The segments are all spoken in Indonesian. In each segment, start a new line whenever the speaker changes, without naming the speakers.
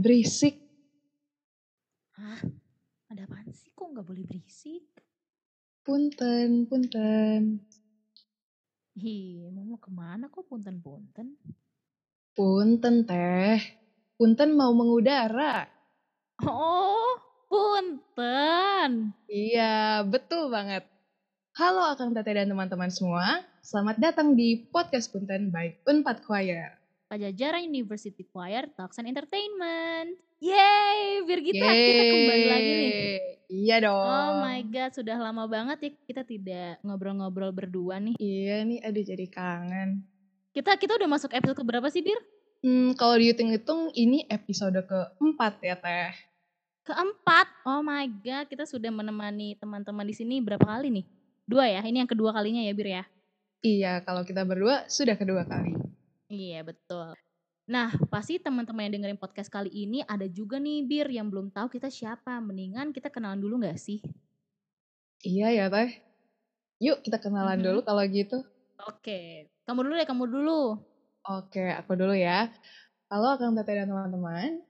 jangan berisik.
Hah? Ada apaan sih? Kok nggak boleh berisik?
Punten, punten.
Hi, mau ke mana kok punten-punten?
Punten teh. Punten mau mengudara.
Oh, punten.
Iya, betul banget. Halo Akang Tete dan teman-teman semua. Selamat datang di Podcast Punten by Unpad Choir.
Pajajaran University Choir Talks and Entertainment. Yeay, biar kita, kita kembali lagi nih.
Iya dong.
Oh my god, sudah lama banget ya kita tidak ngobrol-ngobrol berdua nih.
Iya nih, aduh jadi kangen.
Kita kita udah masuk episode ke berapa sih, Bir?
Hmm, kalau dihitung-hitung ini episode keempat ya Teh.
Keempat. Oh my god, kita sudah menemani teman-teman di sini berapa kali nih? Dua ya. Ini yang kedua kalinya ya, Bir ya.
Iya, kalau kita berdua sudah kedua kali.
Iya, betul. Nah, pasti teman-teman yang dengerin podcast kali ini ada juga nih Bir yang belum tahu kita siapa. Mendingan kita kenalan dulu gak sih?
Iya ya Teh. Yuk kita kenalan
Mhm.
dulu kalau gitu.
Oke, kamu dulu deh, kamu dulu.
Oke, aku dulu ya. Halo Akang Tete dan teman-teman.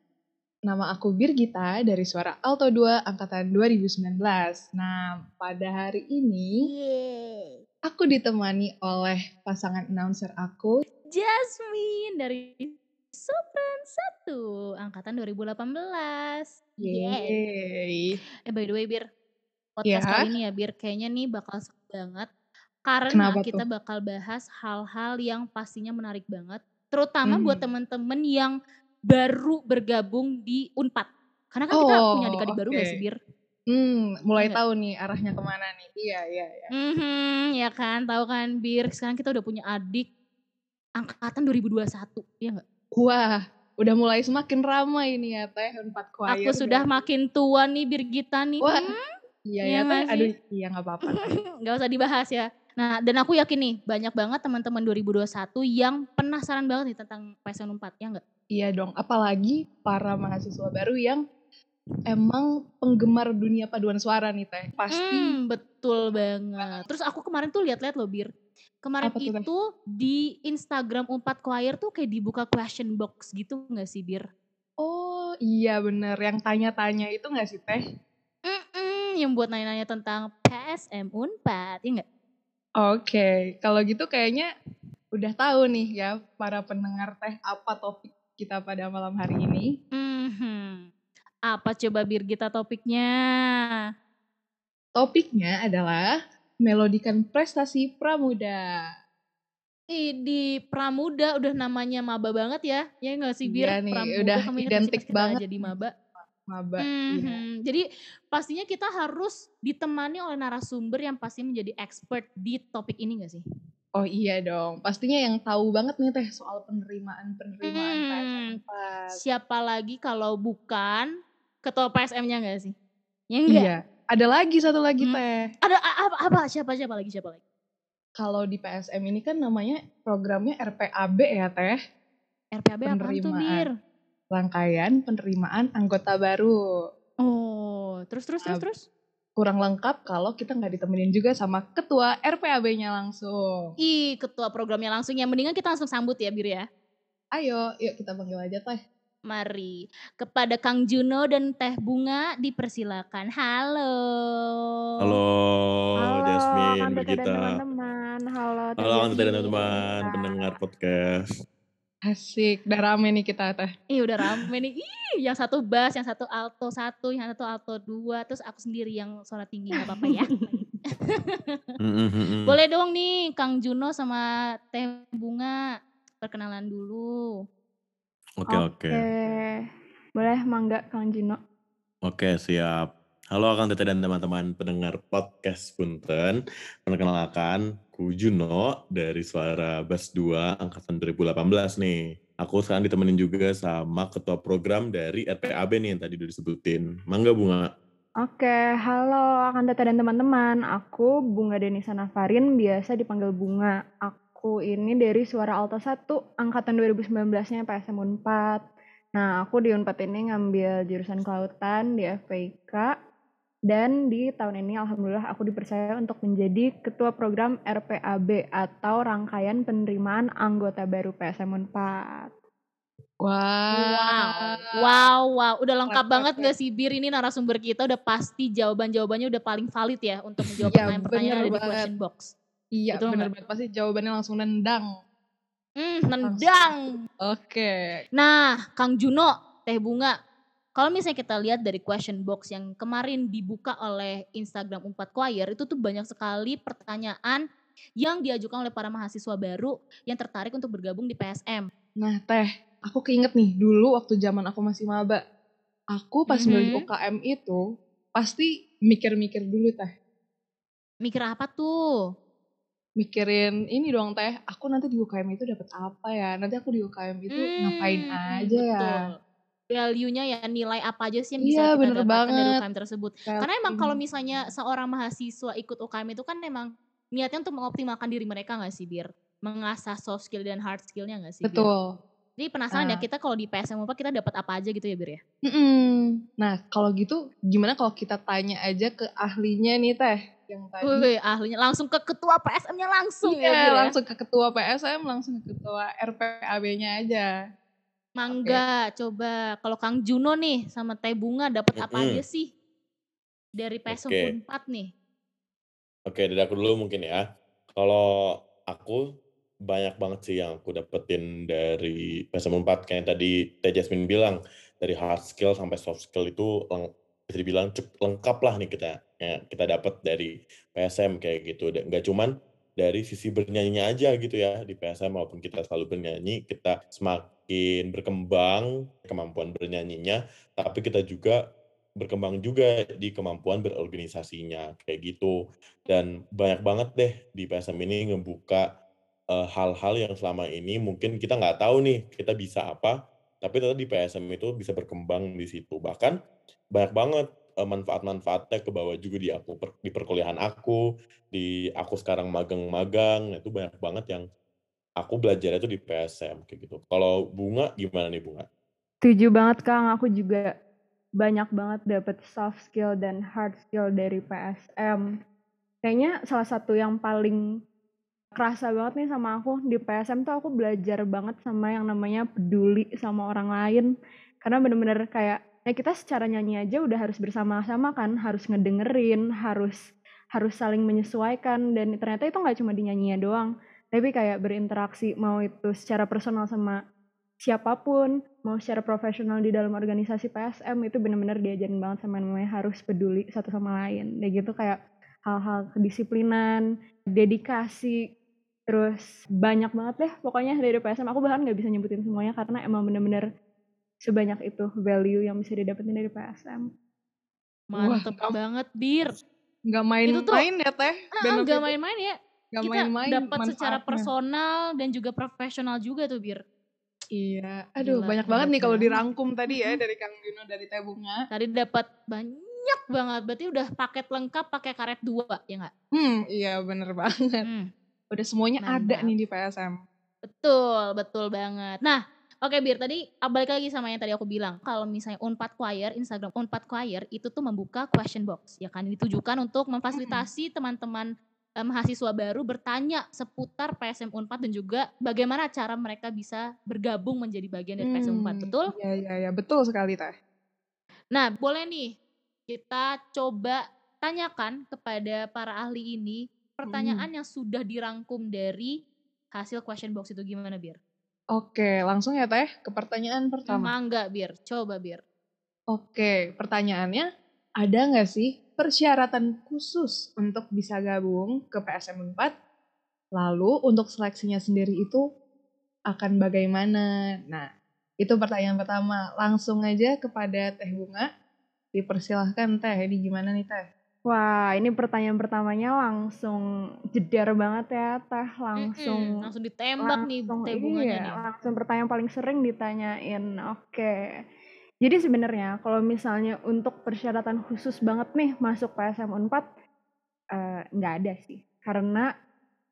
Nama aku Birgita dari Suara Alto 2 Angkatan 2019. Nah, pada hari ini
Yeay.
aku ditemani oleh pasangan announcer aku.
Jasmine dari Sopran 1 angkatan 2018. Yeay. Eh by the way Bir, podcast
Ya.
kali ini ya Bir, kayaknya nih bakal seru banget. Karena
Kenapa
kita
tuh?
bakal bahas hal-hal yang pastinya menarik banget. Terutama buat
Hmm.
temen-temen yang baru bergabung di UNPAD. Karena kan kita punya
Oh,
adik-adik baru gak sih. Bir?
Hmm, mulai
Iya nggak?
tahu nih arahnya ke mana nih. Iya, iya, iya.
Mhm, ya kan, tahu kan Bir, sekarang kita udah punya adik angkatan 2021, iya nggak?
Wah, udah mulai semakin ramai nih ya Teh Unpad Choir.
Aku sudah makin tua nih Birgita nih.
Wah,
Hmm,
iya
iya
ya Teh. Aduh, iya nggak apa-apa.
Nggak usah dibahas ya. Nah, dan aku yakin nih banyak banget teman-teman 2021 yang penasaran banget nih tentang PSN 4, ya nggak?
Iya dong, apalagi para mahasiswa baru yang emang penggemar dunia paduan suara nih Teh. Pasti
Hmm, betul banget. Terus aku kemarin tuh lihat-lihat loh Bir. Kemarin
apa tuh
itu di Instagram Unpad Choir tuh kayak dibuka question box gitu nggak sih Bir?
Oh iya bener, yang tanya-tanya itu nggak sih Teh?
Mm-mm, yang buat nanya-nanya tentang PSM Unpad, ya nggak?
Oke, kalau gitu kayaknya udah tahu nih ya para pendengar Teh apa topik kita pada malam hari ini.
Mhm. Apa coba Birgita topiknya?
Topiknya adalah melodikan prestasi pramuda.
Ih, di Pramuda udah namanya maba banget ya. Ya nggak sih Bir?
Iya nih,
Pramuda
udah identik banget
jadi maba?
Maba, iya.
Mhm. Jadi pastinya kita harus ditemani oleh narasumber yang pasti menjadi expert di topik ini gak sih?
Oh iya dong, pastinya yang tahu banget nih Teh soal penerimaan-penerimaan
Hmm,
PSM 4.
siapa lagi kalau bukan ketua PSM-nya gak sih? Ya enggak?
Iya, ada lagi satu lagi
Hmm.
Teh.
Ada apa, apa? Siapa siapa lagi? Siapa lagi?
Kalau di PSM ini kan namanya programnya RPAB ya Teh.
RPAB apaan tuh. Bir?
Rangkaian penerimaan anggota baru.
Oh, terus terus terus terus?
Kurang lengkap kalau kita nggak ditemenin juga sama ketua RPAB-nya langsung.
Ih, ketua programnya langsung ya. Mendingan kita langsung sambut ya Bir ya.
Ayo, yuk kita panggil aja Teh.
Mari kepada Kang Juno dan Teh Bunga dipersilakan. Halo.
Halo,
Halo,
Jasmine, Birgita.
teman-teman. Halo,
Halo, dan teman-teman, pendengar podcast.
Asik, udah rame nih kita Teh.
Ih udah rame nih. Ih, yang satu bass, yang satu alto satu, yang satu alto dua, terus aku sendiri yang suara tinggi nggak apa-apa ya. Boleh dong nih Kang Juno sama Teh Bunga perkenalan dulu.
Oke, oke.
Oke. Boleh mangga Kang Jino.
Oke, siap. Halo, Kang Tete dan teman-teman pendengar podcast Punten. Perkenalkan, ku Juno dari Suara Bas 2 Angkatan 2018 nih. Aku sekarang ditemenin juga sama ketua program dari RPAB nih yang tadi udah disebutin. Mangga Bunga.
Oke, halo Kang Tete dan teman-teman. Aku Bunga Denisa Nafarin, biasa dipanggil Bunga. Aku ini dari Suara Alto 1, angkatan 2019-nya PSM Unpad. Nah, aku di Unpad ini ngambil jurusan kelautan di FPIK. Dan di tahun ini alhamdulillah aku dipercaya untuk menjadi ketua program RPAB atau rangkaian penerimaan anggota baru PSM Unpad.
Wah.
Wow, wow. Udah lengkap banget gak sih Bir ini narasumber kita udah pasti jawaban-jawabannya udah paling valid ya untuk menjawab
Iya,
pertanyaan-pertanyaan ada di question box.
Iya,
Betul
bener banget. Pasti jawabannya langsung nendang.
Hmm, nendang.
Oke.
Nah, Kang Juno, Teh Bunga, kalau misalnya kita lihat dari question box yang kemarin dibuka oleh Instagram Umpat Choir, itu tuh banyak sekali pertanyaan yang diajukan oleh para mahasiswa baru yang tertarik untuk bergabung di PSM.
Nah, Teh, aku keinget nih, dulu waktu zaman aku masih maba, aku pas milih
Mhm.
UKM itu, pasti mikir-mikir dulu, Teh.
Mikir apa tuh?
Mikirin ini dong, Teh, aku nanti di UKM itu dapat apa ya? Nanti aku di UKM itu ngapain
Hmm,
aja ya?
betul. Value-nya ya nilai apa aja sih yang bisa
Iya,
kita dapatkan dari. UKM tersebut.
Kayak
Karena emang kalau misalnya seorang mahasiswa ikut UKM itu kan emang niatnya untuk mengoptimalkan diri mereka gak sih, Bir? Mengasah soft skill dan hard skill-nya gak sih, Bir?
Betul.
Jadi penasaran ya
Nah.
kita kalau di PSM apa kita dapat apa aja gitu ya, Bir ya?
Mm-mm. Nah, kalau gitu gimana kalau kita tanya aja ke ahlinya nih, Teh, yang tadi.
Wih, ahlinya langsung ke ketua PSM-nya langsung ya,
Iya,
ya?
langsung ke ketua PSM, langsung ke ketua RPAB-nya aja.
Mangga, coba kalau Kang Juno nih sama Teh Bunga dapat apa
Mm-mm.
aja sih dari PSM
Oke.
Unpad nih?
Oke, dari aku dulu mungkin ya. Kalau aku banyak banget sih yang aku dapetin dari PSM 4 kayak yang tadi Teh Jasmine bilang dari hard skill sampai soft skill itu leng- bisa dibilang lengkap lah nih kita ya, kita dapat dari PSM kayak gitu. Nggak cuman dari sisi bernyanyinya aja gitu ya di PSM walaupun kita selalu bernyanyi kita semakin berkembang kemampuan bernyanyinya tapi kita juga berkembang juga di kemampuan berorganisasinya kayak gitu dan banyak banget deh di PSM ini ngebuka eh, hal-hal yang selama ini mungkin kita nggak tahu nih kita bisa apa tapi ternyata di PSM itu bisa berkembang di situ bahkan banyak banget eh, manfaat-manfaatnya ke bawah juga di aku di perkuliahan aku di aku sekarang magang-magang itu banyak banget yang aku belajar itu di PSM kayak gitu kalau bunga gimana nih bunga
Setuju banget Kang, aku juga banyak banget dapet soft skill dan hard skill dari PSM. Kayaknya salah satu yang paling kerasa banget nih sama aku di PSM tuh aku belajar banget sama yang namanya peduli sama orang lain. Karena bener-bener kayak ya kita secara nyanyi aja udah harus bersama-sama kan, harus ngedengerin, harus harus saling menyesuaikan dan ternyata itu nggak cuma di nyanyinya doang, tapi kayak berinteraksi mau itu secara personal sama siapa pun, mau secara profesional di dalam organisasi PSM itu benar-benar diajarin banget sama yang namanya harus peduli satu sama lain. Dan gitu kayak hal-hal kedisiplinan, dedikasi, terus banyak banget deh pokoknya dari PSM. Aku bahkan nggak bisa nyebutin semuanya karena emang bener-bener sebanyak itu value yang bisa didapetin dari PSM.
Mantep
Wah,
banget, Bir.
Nggak
Itu tuh
main-main ya, Teh.
ah,
Benefit
nggak main-main ya.
Nggak
Kita
main-main
dapat secara personal dan juga profesional juga tuh, Bir.
Iya. Aduh,
Gila,
banyak banget nih kalau dirangkum tadi ya dari Kang Juno, dari Teh Bunga.
Tadi dapat banyak banget. Berarti udah paket lengkap pakai karet dua, ya nggak?
Hmm, iya bener banget.
Hmm.
Udah semuanya ada
Mantap.
nih di PSM.
Betul, betul banget. Nah, oke Bir, tadi ah, balik lagi sama yang tadi aku bilang. Kalau misalnya Unpad Choir, Instagram Unpad Choir itu tuh membuka question box, ya kan? Ditujukan untuk memfasilitasi teman-teman eh, mahasiswa baru bertanya seputar PSM Unpad dan juga bagaimana cara mereka bisa bergabung menjadi bagian dari PSM Unpad,
Hmm,
betul?
Iya, iya, iya. Betul sekali, Teh.
Nah, boleh nih kita coba tanyakan kepada para ahli ini pertanyaan yang sudah dirangkum dari hasil question box itu gimana, Bir?
Oke, langsung ya, Teh, ke pertanyaan pertama.
Mangga, Bir. Coba, Bir.
Oke, pertanyaannya, ada nggak sih persyaratan khusus untuk bisa gabung ke PSM 4? Lalu untuk seleksinya sendiri itu akan bagaimana? Nah, itu pertanyaan pertama. Langsung aja kepada Teh Bunga. Dipersilahkan Teh, ini gimana nih Teh?
Wah, ini pertanyaan pertamanya langsung jedar banget ya, Teh. Langsung
Mm-mm, langsung ditembak nih
langsung
teh bunganya
iya,
nih.
langsung pertanyaan paling sering ditanyain. Oke. Jadi sebenarnya kalau misalnya untuk persyaratan khusus banget nih masuk PSM Unpad eh, nggak ada sih. Karena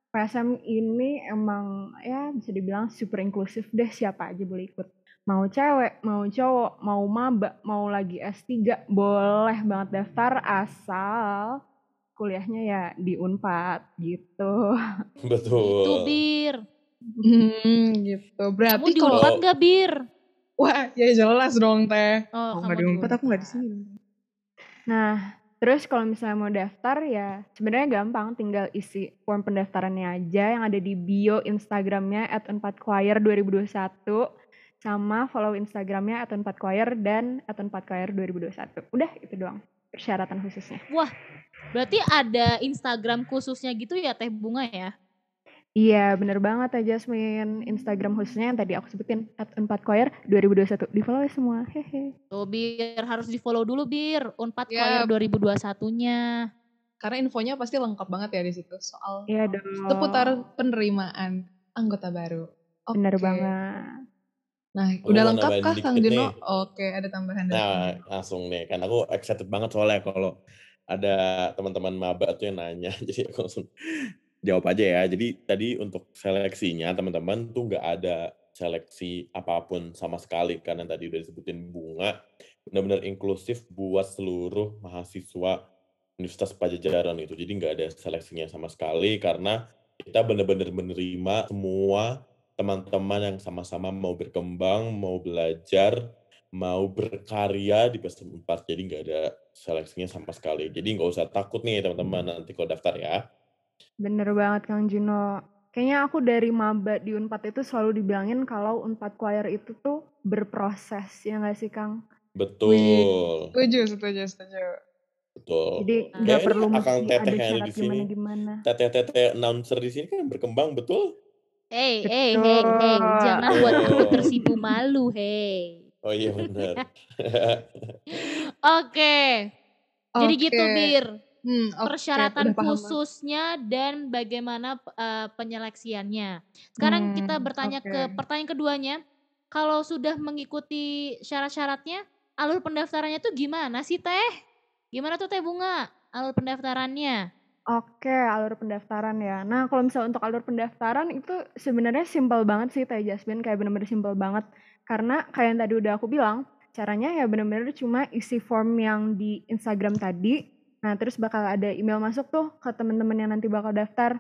PSM ini emang ya bisa dibilang super inklusif deh siapa aja boleh ikut. Mau cewek, mau cowok, mau maba, mau lagi S3 boleh banget daftar asal kuliahnya ya di Unpad gitu.
betul
Itu, Bir.
Hmm, gitu.
Kamu
Berarti
di
kalau
Unpad
Kalau-
gak, Bir?
Wah, ya jelas dong teh.
Oh,
nggak di Unpad aku nggak di
Unpad.
sini.
Nah, terus kalau misalnya mau daftar ya sebenarnya gampang, tinggal isi form pendaftarannya aja yang ada di bio Instagramnya at Unpadchoir 2021 sama follow Instagramnya at Unpadchoir dan at Unpadchoir 2021. Udah itu doang persyaratan khususnya.
Berarti ada Instagram khususnya gitu ya Teh Bunga ya?
Iya bener banget ya Jasmine. Instagram khususnya yang tadi aku sebutin at Unpadchoir 2021. Di follow ya semua. Hehe.
Tuh Bir harus di follow dulu Bir. Unpad Choir
Yap.
2021-nya.
Karena infonya pasti lengkap banget ya di situ soal
Iya dong.
seputar penerimaan anggota baru.
Bener
Oke.
banget.
Nah,
Aku
udah lengkap kah Kang Juno? Oke, ada tambahan dari
Nah, langsung nih. Kan aku excited banget soalnya kalau ada teman-teman maba tuh yang nanya. Jadi aku langsung jawab aja ya. Jadi tadi untuk seleksinya teman-teman tuh nggak ada seleksi apa pun sama sekali. Karena tadi udah disebutin bunga. Benar-benar inklusif buat seluruh mahasiswa Universitas Pajajaran itu. Jadi nggak ada seleksinya sama sekali karena kita benar-benar menerima semua teman-teman yang sama-sama mau berkembang, mau belajar, mau berkarya di PSM 4. Jadi nggak ada seleksinya sama sekali. Jadi nggak usah takut nih teman-teman nanti kalau daftar ya.
Bener banget Kang Juno. Kayaknya aku dari maba di Unpad itu selalu dibilangin kalau Unpad Choir itu tuh berproses, ya nggak sih Kang?
Betul,
Setuju, setuju, setuju.
betul.
Jadi nggak perlu mesti
akang teteh
ada
yang ada
syarat
di sini.
gimana-gimana.
Teteh-teteh announcer di sini kan berkembang, betul?
Hey, hey, hey, hey. Jangan buat aku tersipu malu, hey.
Oh iya benar.
Oke. Jadi
Oke.
gitu Bir.
Hmm, oke,
persyaratan
udah paham banget.
khususnya dan bagaimana eh, penyeleksiannya. Sekarang kita
Hmm,
bertanya
oke.
ke pertanyaan keduanya, kalau sudah mengikuti syarat-syaratnya, alur pendaftarannya tuh gimana sih Teh? Gimana tuh Teh Bunga? Alur pendaftarannya?
Oke, alur pendaftaran ya. Nah, kalau misalnya untuk alur pendaftaran itu sebenarnya simpel banget sih Teh Jasmine, kayak bener-bener simpel banget. Karena kayak yang tadi udah aku bilang, caranya ya bener-bener cuma isi form yang di Instagram tadi. Nah, terus bakal ada email masuk tuh ke temen-temen yang nanti bakal daftar.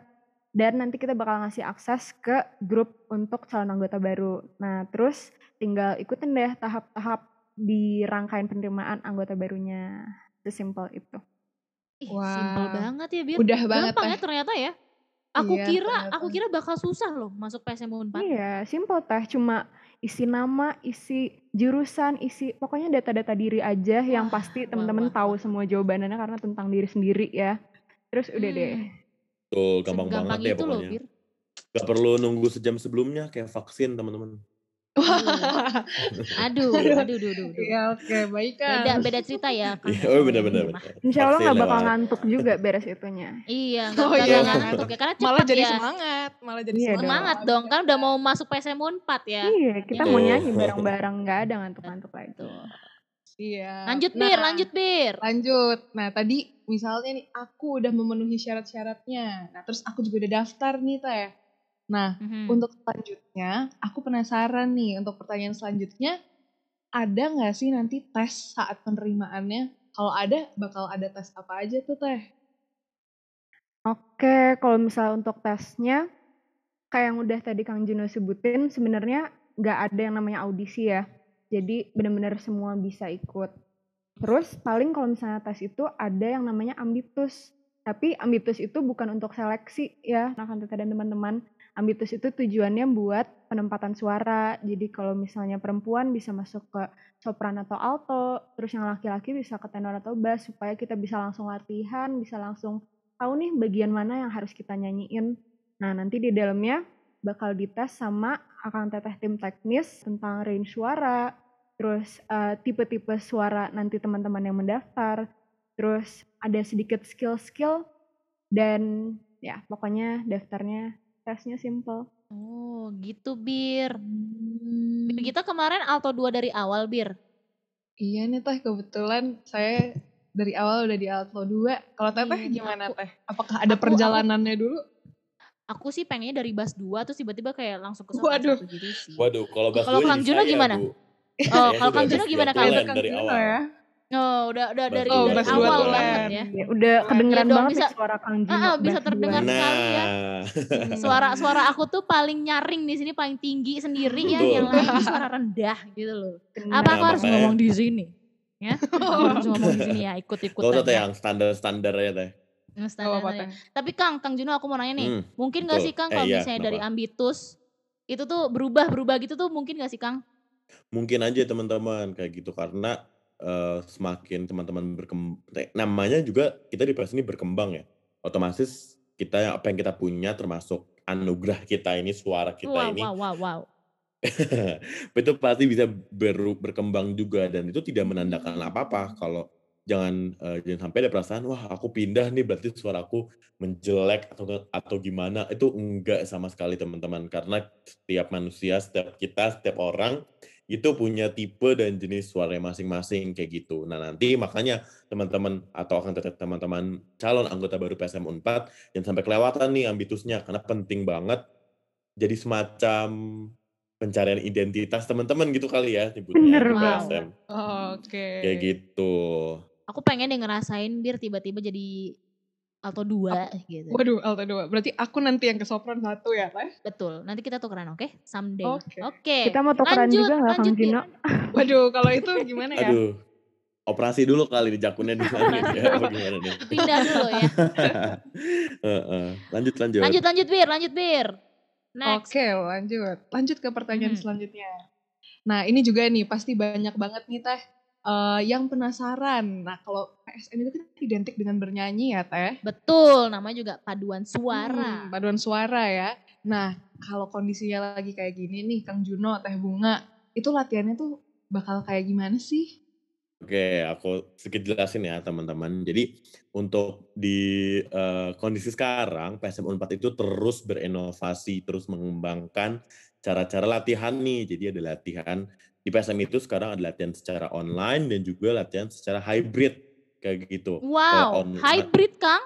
Dan nanti kita bakal ngasih akses ke grup untuk calon anggota baru. Nah, terus tinggal ikutin deh tahap-tahap di rangkaian penerimaan anggota barunya. Sesimpel itu.
Ih,
Wah.
simpel banget ya Bir.
Udah banget
Gampang
Teh.
ya ternyata ya. Aku
Iya,
kira,
ternyata.
aku kira bakal susah loh masuk PSM Unpad.
Iya, simple teh. Cuma isi nama, isi jurusan, isi pokoknya data-data diri aja yang
Wah,
pasti
wah,
teman-teman tahu semua jawabannya karena tentang diri sendiri ya. Terus udah deh.
Hmm,
Betul, gampang
segampang
banget ya
itu loh
pokoknya.
Bir.
Gak perlu nunggu sejam sebelumnya kayak vaksin teman-teman.
Aduh, aduh, aduh, aduh, aduh.
Iya, oke, baik kan.
Beda, beda cerita ya.
Iya,
ya,
oh benar-benar.
ini mah.
Insya Allah nggak bakal ngantuk juga beres itunya.
Iya, nggak
Oh, iya.
ngantuk ya karena cepat
Malah jadi
ya.
semangat, malah jadi
Iya
semangat.
Semangat dong, kan udah mau masuk PSM 4 ya.
Iya, kita
Iya.
mau nyanyi bareng-bareng nggak ada ngantuk-ngantuk lagi.
Tuh.
Iya.
Lanjut
Nah,
Bir, lanjut Bir.
Lanjut. Nah, tadi misalnya nih aku udah memenuhi syarat-syaratnya. Nah, terus aku juga udah daftar nih, Teh. Nah,
Mhm.
untuk selanjutnya, aku penasaran nih untuk pertanyaan selanjutnya, ada nggak sih nanti tes saat penerimaannya? Kalau ada, bakal ada tes apa aja tuh, Teh?
Oke, kalau misalnya untuk tesnya, kayak yang udah tadi Kang Juno sebutin, sebenarnya nggak ada yang namanya audisi ya. Jadi benar-benar semua bisa ikut. Terus paling kalau misalnya tes itu ada yang namanya ambitus. Tapi ambitus itu bukan untuk seleksi ya, akan Teta dan teman-teman. Ambitus itu tujuannya buat penempatan suara. Jadi kalau misalnya perempuan bisa masuk ke sopran atau alto, terus yang laki-laki bisa ke tenor atau bass supaya kita bisa langsung latihan, bisa langsung tahu nih bagian mana yang harus kita nyanyiin. Nah, nanti di dalamnya bakal dites sama akan teteh tim teknis tentang range suara, terus eh, tipe-tipe suara nanti teman-teman yang mendaftar, terus ada sedikit skill-skill dan ya pokoknya daftarnya tesnya simple.
Oh, gitu Bir.
Hmm,
Bir, Kita kemarin alto 2 dari awal Bir.
iya nih, Teh. Kebetulan saya dari awal udah di Alto 2. Kalau Teteh
Iya,
gimana,
aku-
Teh? Apakah ada
aku-
perjalanannya dulu?
Aku sih pengennya dari bas 2 terus tiba-tiba kayak langsung ke
Waduh.
satu gitu sih.
Waduh, kalau bahas
Kalau
dua
Kang Juno gimana? Oh, kalau Kang Juno gimana
dua
Kang?
dari
Juno
awal.
ya.
Oh, udah udah dari
Oh,
tulen.
awal banget ya.
Ya, udah kedengeran
dong,
banget
bisa-
suara Kang Gino.
Ah, bisa terdengar
dua.
sekali ya.
Nah,
Suara suara aku tuh paling nyaring di sini paling tinggi sendiri ya,
Betul.
yang lain tuh suara rendah gitu loh.
Bener.
Apa aku
Nah,
harus
makanya-
ngomong di sini? Ya, aku harus ngomong di sini ya, ikut-ikutan
gak usah teh
ya.
yang standar-standar ya teh.
Standar aja.
teh.
Tapi Kang, Kang Juno aku mau nanya nih,
Hmm,
mungkin gak
betul.
sih Kang
Eh,
kalau
iya,
misalnya dari
kenapa?
ambitus itu tuh berubah-berubah gitu tuh mungkin gak sih Kang?
Mungkin aja teman-teman kayak gitu karena eh, semakin teman-teman berkembang, namanya juga kita di PS ini berkembang ya. Otomatis kita apa yang kita punya termasuk anugerah kita ini suara kita
Wow,
ini
wow, wow, wow.
itu pasti bisa beru- berkembang juga dan itu tidak menandakan apa-apa kalau jangan eh, jangan sampai ada perasaan wah aku pindah nih berarti suaraku menjelek atau atau gimana itu enggak sama sekali teman-teman karena setiap manusia setiap kita setiap orang itu punya tipe dan jenis suara masing-masing kayak gitu. Nah nanti makanya teman-teman atau akan tetap teman-teman calon anggota baru PSM Unpad jangan sampai kelewatan nih ambitusnya karena penting banget jadi semacam pencarian identitas teman-teman gitu kali ya nyebutnya
Bener
di. PSM
Oke.
kayak gitu.
Aku pengen deh ngerasain biar tiba-tiba jadi alto 2 gitu.
Waduh, alto dua. Berarti aku nanti yang ke sopran satu ya, Teh?
Betul. Nanti kita tukeran oke? Someday.
Oke.
Oke.
Kita mau tukeran
Lanjut,
juga nggak Kang Gino?
Waduh, kalau itu gimana ya?
Aduh, operasi dulu kali di jakunnya di sana ya apa gimana nih?
Pindah dulu ya.
Heeh. lanjut lanjut.
Lanjut lanjut Bir, lanjut Bir. Next.
Oke, lanjut. Lanjut ke pertanyaan
Hmm.
selanjutnya. Nah, ini juga nih pasti banyak banget nih Teh eh, yang penasaran. Nah, kalau PSM itu kan identik dengan bernyanyi ya, Teh.
Betul, namanya juga paduan suara.
Hmm, paduan suara ya. Nah, kalau kondisinya lagi kayak gini nih, Kang Juno, Teh Bunga, itu latihannya tuh bakal kayak gimana sih?
Oke, aku sedikit jelasin ya teman-teman. Jadi untuk di eh, kondisi sekarang PSM Unpad itu terus berinovasi, terus mengembangkan cara-cara latihan nih. Jadi ada latihan di PSM itu sekarang ada latihan secara online dan juga latihan secara hybrid kayak gitu.
Wow,
on-
hybrid Kang?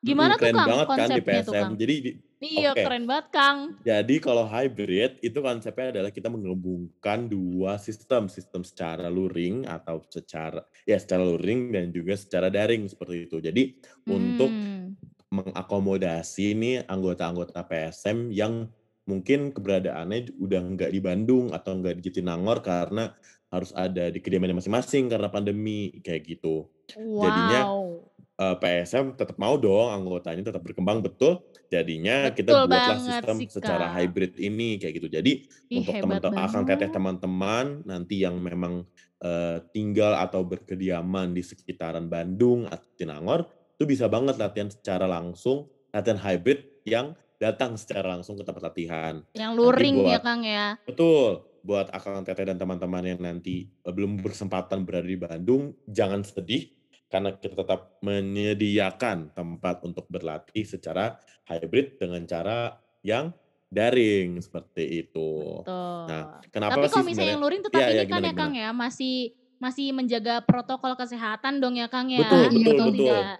Gimana
Mm,
tuh Kang
banget kan di
konsepnya tuh
PSM.
Kang?
Jadi di-
Iya
Oke.
keren banget Kang.
Jadi kalau hybrid itu konsepnya adalah kita menggabungkan dua sistem, sistem secara luring atau secara ya secara luring dan juga secara daring seperti itu. Jadi untuk
Hmm,
mengakomodasi nih anggota-anggota PSM yang mungkin keberadaannya udah nggak di Bandung atau nggak di Jatinangor karena harus ada di kediamannya masing-masing karena pandemi kayak gitu. Jadinya
Wow.
eh, PSM tetap mau dong anggotanya tetap berkembang betul. Jadinya kita
Betul
buatlah
banget
sistem
sih,
secara hybrid ini kayak gitu. Jadi
Ih,
untuk teman-teman akan teteh teman-teman nanti yang memang eh, tinggal atau berkediaman di sekitaran Bandung atau Tinangor itu bisa banget latihan secara langsung, latihan hybrid yang datang secara langsung ke tempat latihan.
Yang luring ya
buat-
Kang ya.
Betul. Buat akang teteh dan teman-teman yang nanti eh, belum berkesempatan berada di Bandung, jangan sedih karena kita tetap menyediakan tempat untuk berlatih secara hybrid dengan cara yang daring seperti itu.
Tuh.
Nah, kenapa
Tapi
sih
kalau misalnya yang luring tetap
Iya,
ini
iya,
kan
gimana,
ya Kang ya, masih masih menjaga protokol kesehatan dong ya Kang ya.
Betul,
betul,
Betul
betul.
tidak?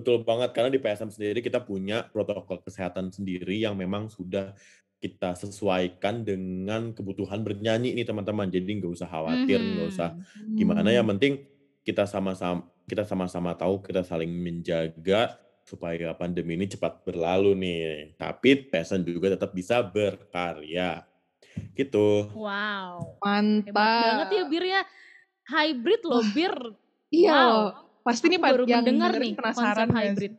Betul banget karena di PSM sendiri kita punya protokol kesehatan sendiri yang memang sudah kita sesuaikan dengan kebutuhan bernyanyi nih teman-teman. Jadi nggak usah khawatir, nggak
Mhm.
usah gimana yang
Hmm.
penting kita sama-sama kita sama-sama tahu kita saling menjaga supaya pandemi ini cepat berlalu nih. Tapi PSN juga tetap bisa berkarya. Gitu.
Wow. Hebat
Mantap.
banget ya Bir ya. Hybrid loh Bir.
Iya
wow.
Pasti nih
baru
yang
mendengar nih
penasaran
konsep
nggak
hybrid.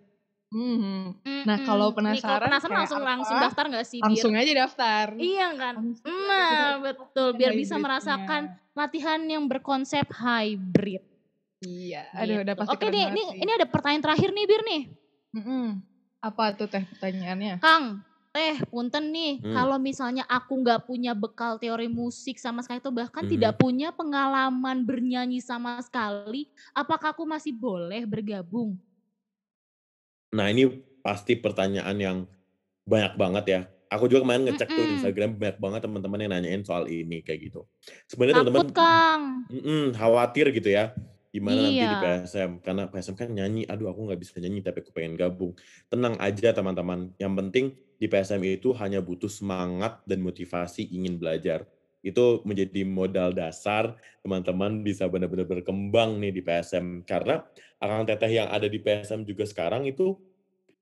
Mhm. Nah, kalau
Mm-mm. Nih,
penasaran
penasaran langsung
apa?
langsung daftar gak sih Bir?
Langsung aja daftar.
Iya kan?
Langsung
Nah, betul. Biar bisa merasakan latihan yang berkonsep hybrid.
Iya, aduh udah
Gitu.
pasti
Oke nih, ini, ini ada pertanyaan terakhir nih Bir nih.
Mm-mm. Apa tuh teh pertanyaannya?
Kang, teh punten nih,
Hmm.
kalau misalnya aku nggak punya bekal teori musik sama sekali atau bahkan
Mhm.
tidak punya pengalaman bernyanyi sama sekali, apakah aku masih boleh bergabung?
Nah, ini pasti pertanyaan yang banyak banget ya. Aku juga kemarin ngecek tuh
Mm-mm.
Instagram banyak banget teman-teman yang nanyain soal ini kayak gitu. Sebenarnya teman-teman
Kang.
mm-mm, khawatir gitu ya. Gimana nanti di
Iya.
PSM karena PSM kan nyanyi, aduh aku nggak bisa nyanyi tapi aku pengen gabung. Tenang aja teman-teman. Yang penting di PSM itu hanya butuh semangat dan motivasi ingin belajar. itu menjadi modal dasar teman-teman bisa benar-benar berkembang nih di PSM karena akang teteh yang ada di PSM juga sekarang itu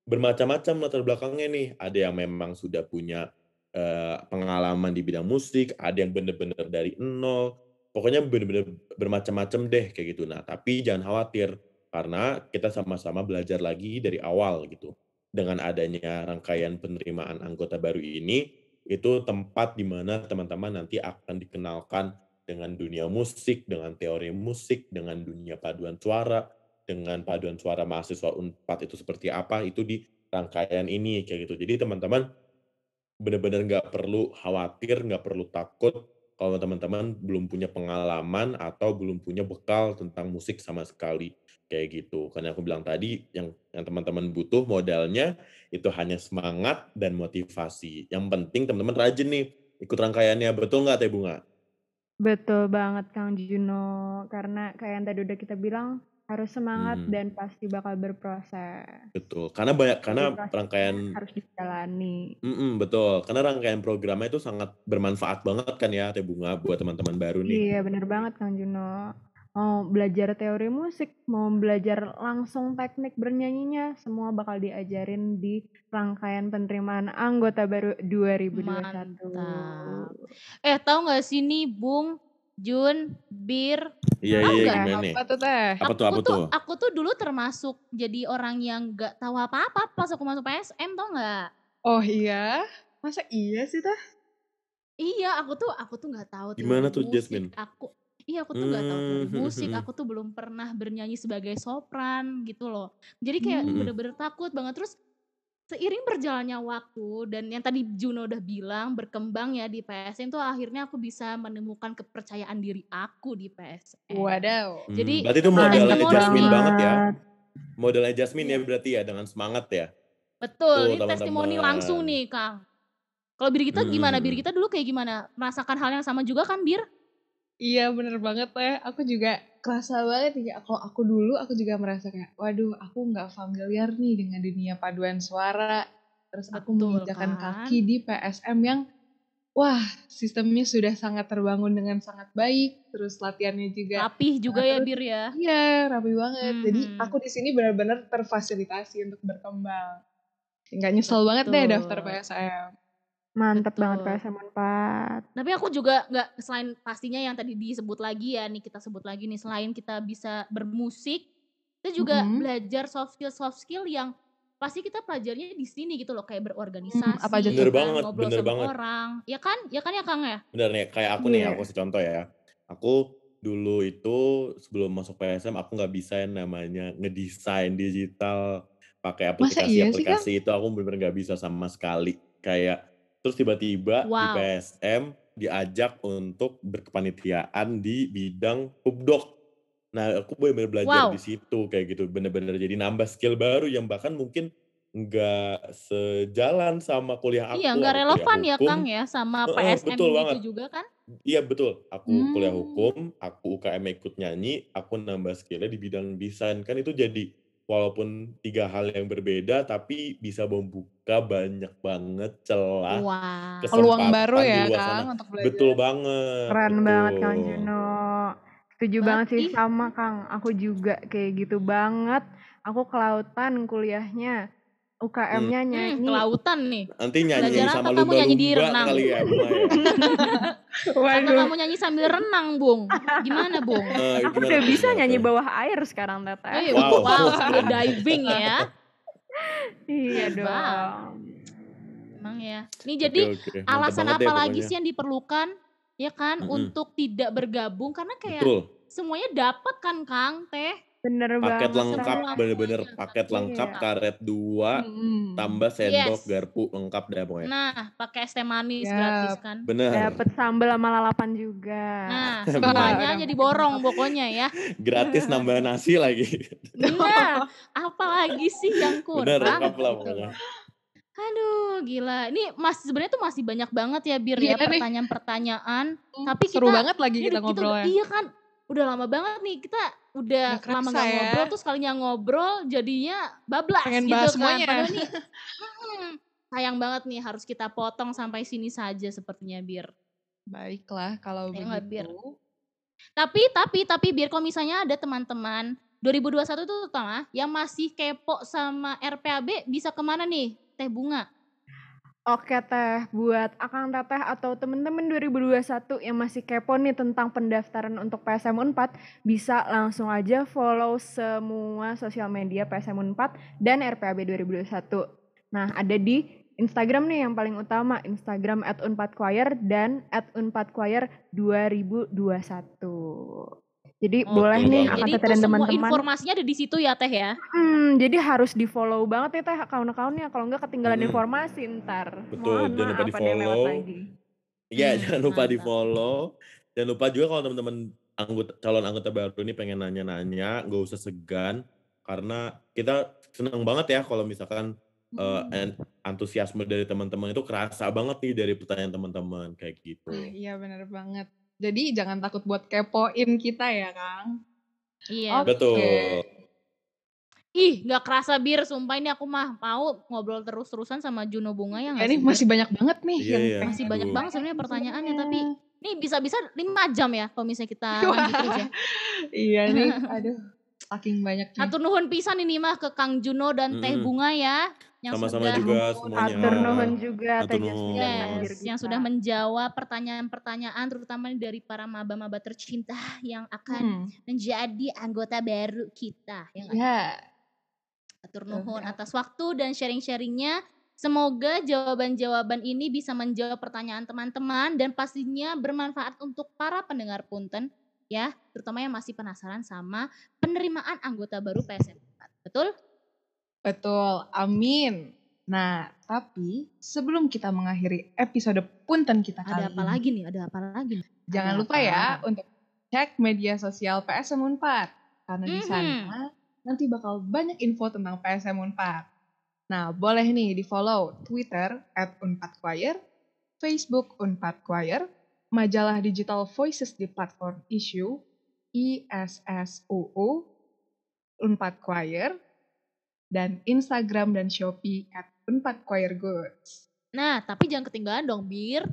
bermacam-macam latar belakangnya nih ada yang memang sudah punya uh, pengalaman di bidang musik ada yang benar-benar dari nol pokoknya benar-benar bermacam-macam deh kayak gitu nah tapi jangan khawatir karena kita sama-sama belajar lagi dari awal gitu dengan adanya rangkaian penerimaan anggota baru ini itu tempat di mana teman-teman nanti akan dikenalkan dengan dunia musik, dengan teori musik, dengan dunia paduan suara, dengan paduan suara mahasiswa Unpad itu seperti apa, itu di rangkaian ini kayak gitu. Jadi teman-teman benar-benar nggak perlu khawatir, nggak perlu takut kalau teman-teman belum punya pengalaman atau belum punya bekal tentang musik sama sekali kayak gitu. Karena aku bilang tadi yang yang teman-teman butuh modalnya itu hanya semangat dan motivasi. Yang penting teman-teman rajin nih ikut rangkaiannya. Betul nggak Teh Bunga?
Betul banget Kang Juno. Karena kayak yang tadi udah kita bilang harus semangat hmm. dan pasti bakal berproses.
Betul. Karena banyak karena rangkaian
harus dijalani.
Mm -mm, betul. Karena rangkaian programnya itu sangat bermanfaat banget kan ya Teh Bunga buat teman-teman baru nih.
Iya, bener banget Kang Juno mau belajar teori musik, mau belajar langsung teknik bernyanyinya, semua bakal diajarin di rangkaian penerimaan anggota baru 2021. Mantap.
Eh, tahu nggak sih nih, Bung, Jun, Bir?
Iya, iya, gimana nih?
Apa tuh, Teh?
Apa tuh, apa tuh?
Aku tuh dulu termasuk jadi orang yang nggak tahu apa-apa pas aku masuk PSM, tau nggak?
Oh iya? Masa iya sih, Teh?
Iya, aku tuh aku tuh nggak tahu
Gimana tuh, Jasmine?
Aku Iya aku tuh nggak tahu hmm, musik, aku tuh belum pernah bernyanyi sebagai sopran gitu loh. Jadi kayak hmm. bener-bener takut banget. Terus seiring berjalannya waktu dan yang tadi Juno udah bilang berkembang ya di PSM tuh akhirnya aku bisa menemukan kepercayaan diri aku di PSM.
Wadaw.
Hmm, Jadi berarti itu modelnya Jasmine banget ya. Modelnya Jasmine ya berarti ya dengan semangat ya.
Betul, ini testimoni langsung nih Kang. Kalau Bir kita gimana? Bir kita dulu kayak gimana? Merasakan hal yang sama juga kan Bir?
Iya bener banget ya. Aku juga kerasa banget ya. Kalau aku dulu aku juga merasa kayak, waduh aku nggak familiar nih dengan dunia paduan suara. Terus aku menginjakan kan? kaki di PSM yang wah sistemnya sudah sangat terbangun dengan sangat baik. Terus latihannya juga
rapih juga ya Bir ya.
Iya rapi banget. Hmm. Jadi aku di sini benar-benar terfasilitasi untuk berkembang. Nggak nyesel Betul. banget deh daftar PSM.
Mantep Betul. banget PSM 4.
Tapi aku juga nggak selain pastinya yang tadi disebut lagi ya nih kita sebut lagi nih selain kita bisa bermusik, kita juga mm -hmm. belajar soft skill soft skill yang pasti kita pelajarnya di sini gitu loh kayak berorganisasi, hmm,
apa aja bener banget, ngobrol bener
sama
banget.
orang, ya kan, ya kan ya Kang ya.
Bener nih kayak aku yeah. nih aku kasih contoh ya. Aku dulu itu sebelum masuk PSM aku nggak bisa yang namanya ngedesain digital pakai aplikasi-aplikasi iya itu aku bener-bener nggak bisa sama sekali. Kayak Terus tiba-tiba wow. di PSM diajak untuk berkepanitiaan di bidang pubdoc. Nah, aku benar-benar belajar wow. di situ kayak gitu, benar-benar jadi nambah skill baru yang bahkan mungkin nggak sejalan sama kuliah aku.
Iya, nggak relevan ya Kang ya sama PSM betul itu juga kan?
Iya betul. Aku hmm. kuliah hukum, aku UKM ikut nyanyi, aku nambah skillnya di bidang desain kan itu jadi walaupun tiga hal yang berbeda tapi bisa membuka banyak banget celah
wow. peluang baru ya Kang untuk belajar.
Betul banget.
Keren
betul.
banget Kang Juno. Setuju banget sih sama Kang. Aku juga kayak gitu banget. Aku kelautan kuliahnya. UKM-nya hmm. nyanyi.
Hmm, kelautan nih.
Nanti nyanyi Belajar sama lumba-lumba nyanyi di renang. kali ya. ya.
Waduh. kamu nyanyi sambil renang, Bung. Gimana, Bung?
Uh, Aku udah bisa nyanyi bawah air sekarang, Tata.
Eh, wow, wow sambil diving ya.
iya dong.
Emang ya. Ini jadi okay, okay. alasan apa ya, lagi sih yang diperlukan ya kan mm -hmm. untuk tidak bergabung karena kayak Betul. semuanya dapat kan Kang Teh
Bener
paket
banget.
lengkap bener-bener paket lengkap iya. karet dua hmm. tambah sendok yes. garpu lengkap deh pokoknya
nah pakai es teh manis yep. gratis kan
bener
dapat sambal sama lalapan juga
nah semuanya jadi borong pokoknya ya
gratis nambah nasi lagi
nah apalagi sih yang kurang
bener lengkap lah pokoknya
Aduh, gila. Ini masih sebenarnya tuh masih banyak banget ya Bir ya pertanyaan-pertanyaan. Tapi
seru kita, banget lagi kita ngobrolnya.
Iya kan, udah lama banget nih kita udah gak lama gak ya. ngobrol terus kalinya ngobrol jadinya bablas
Pengen
gitu
bahas
kan.
Semuanya.
Padahal nih hmm, sayang banget nih harus kita potong sampai sini saja sepertinya Bir.
Baiklah kalau
Ya nggak, Bir?
begitu.
Tapi tapi tapi biar kalau misalnya ada teman-teman 2021 itu terutama yang masih kepo sama RPAB bisa ke mana nih? Teh Bunga.
Oke teh, buat Akang Teteh atau temen-temen 2021 yang masih kepo nih tentang pendaftaran untuk PSM Unpad, bisa langsung aja follow semua sosial media PSM Unpad dan RPAB 2021. Nah, ada di Instagram nih yang paling utama, Instagram at Unpadchoir dan at Unpadchoir 2021. Jadi
Oke,
boleh nih
Jadi itu
dan
semua
teman-teman.
informasinya ada di situ ya Teh ya.
Hmm, jadi harus di follow banget ya teh akun-akunnya kalau nggak ketinggalan
Hmm.
informasi ntar.
Betul,
Mohon
jangan lupa di-follow.
lagi.
Iya,
Hmm,
jangan lupa
mantap.
di-follow. Jangan lupa juga kalau teman-teman anggota calon anggota baru ini pengen nanya-nanya, nggak usah segan karena kita senang banget ya kalau misalkan en- antusiasme dari teman-teman itu kerasa banget nih dari pertanyaan teman-teman kayak gitu.
Ah, iya bener banget. Jadi jangan takut buat kepoin kita ya Kang.
Iya.
Oke.
Betul.
Ih, nggak kerasa bir, sumpah ini aku mah mau ngobrol terus-terusan sama Juno Bunga ya
Ya ini masih banyak banget nih
Iya,
yang
iya.
Masih banyak
Aduh.
banget sebenarnya pertanyaannya,
Iya.
tapi ini bisa-bisa 5 jam ya kalau misalnya kita lanjut terus ya.
Iya nih, aduh, saking banyaknya.
Hatur nuhun pisan ini mah ke Kang Juno dan Teh
Mm-mm.
Bunga ya yang
Sama-sama
sudah
juga semuanya.
Atur nuhun juga
nuhun.
Yes, yang sudah menjawab pertanyaan-pertanyaan terutama dari para maba-maba tercinta yang akan
Hmm.
menjadi anggota baru kita. Yang
Ya,
Atur
Betul,
nuhun
ya.
atas waktu dan sharing-sharingnya. Semoga jawaban-jawaban ini bisa menjawab pertanyaan teman-teman dan pastinya bermanfaat untuk para pendengar punten ya, terutama yang masih penasaran sama penerimaan anggota baru PSM 4. Betul?
Betul. Amin. Nah, tapi sebelum kita mengakhiri episode punten kita kali
Ada apa
ini,
lagi nih? Ada apa lagi
jangan
Ada
lupa
apa?
ya untuk cek media sosial PSM Unpad. Karena di
Mhm.
sana nanti bakal banyak info tentang PSM Unpad. Nah, boleh nih di follow Twitter at Unpad Choir, Facebook Unpad Choir, majalah digital Voices di platform Issue, ISSUU, Unpad Choir, dan Instagram dan Shopee at Unpad Choir Goods.
Nah, tapi jangan ketinggalan dong, Bir.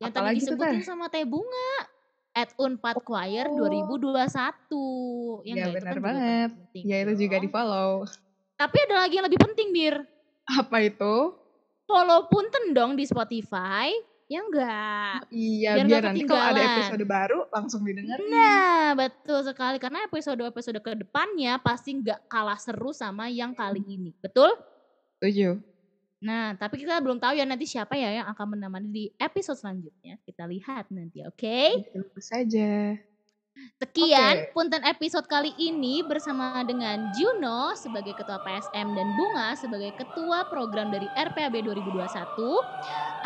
Yang tadi
Apalagi tuh,
disebutin sama Teh Bunga. At Unpad Choir
Oh.
2021.
Ya,
nggak? Itu
benar
kan
banget.
penting
Ya itu juga
dong.
di follow.
Tapi ada lagi yang lebih penting, Bir.
Apa itu?
Follow Punten dong di Spotify. Ya enggak?
Iya,
Biar
biar, nanti kalau ada episode baru langsung didengerin.
Nah, betul sekali. Karena episode-episode ke depannya pasti nggak kalah seru sama yang kali ini. Betul?
Setuju.
Nah, tapi kita belum tahu ya nanti siapa ya yang akan menemani di episode selanjutnya. Kita lihat nanti, oke?
Tunggu saja.
Sekian
Oke.
punten episode kali ini bersama dengan Juno sebagai ketua PSM dan Bunga sebagai ketua program dari RPAB 2021.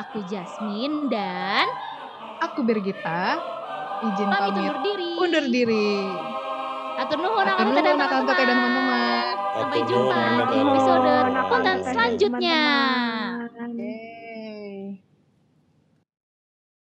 Aku Jasmine dan
Aku Birgita, izin
pamit
pamit
undur diri.
undur diri.
Atur nuhun akan
teman-teman.
Sampai jumpa di episode punten selanjutnya.
teman-teman.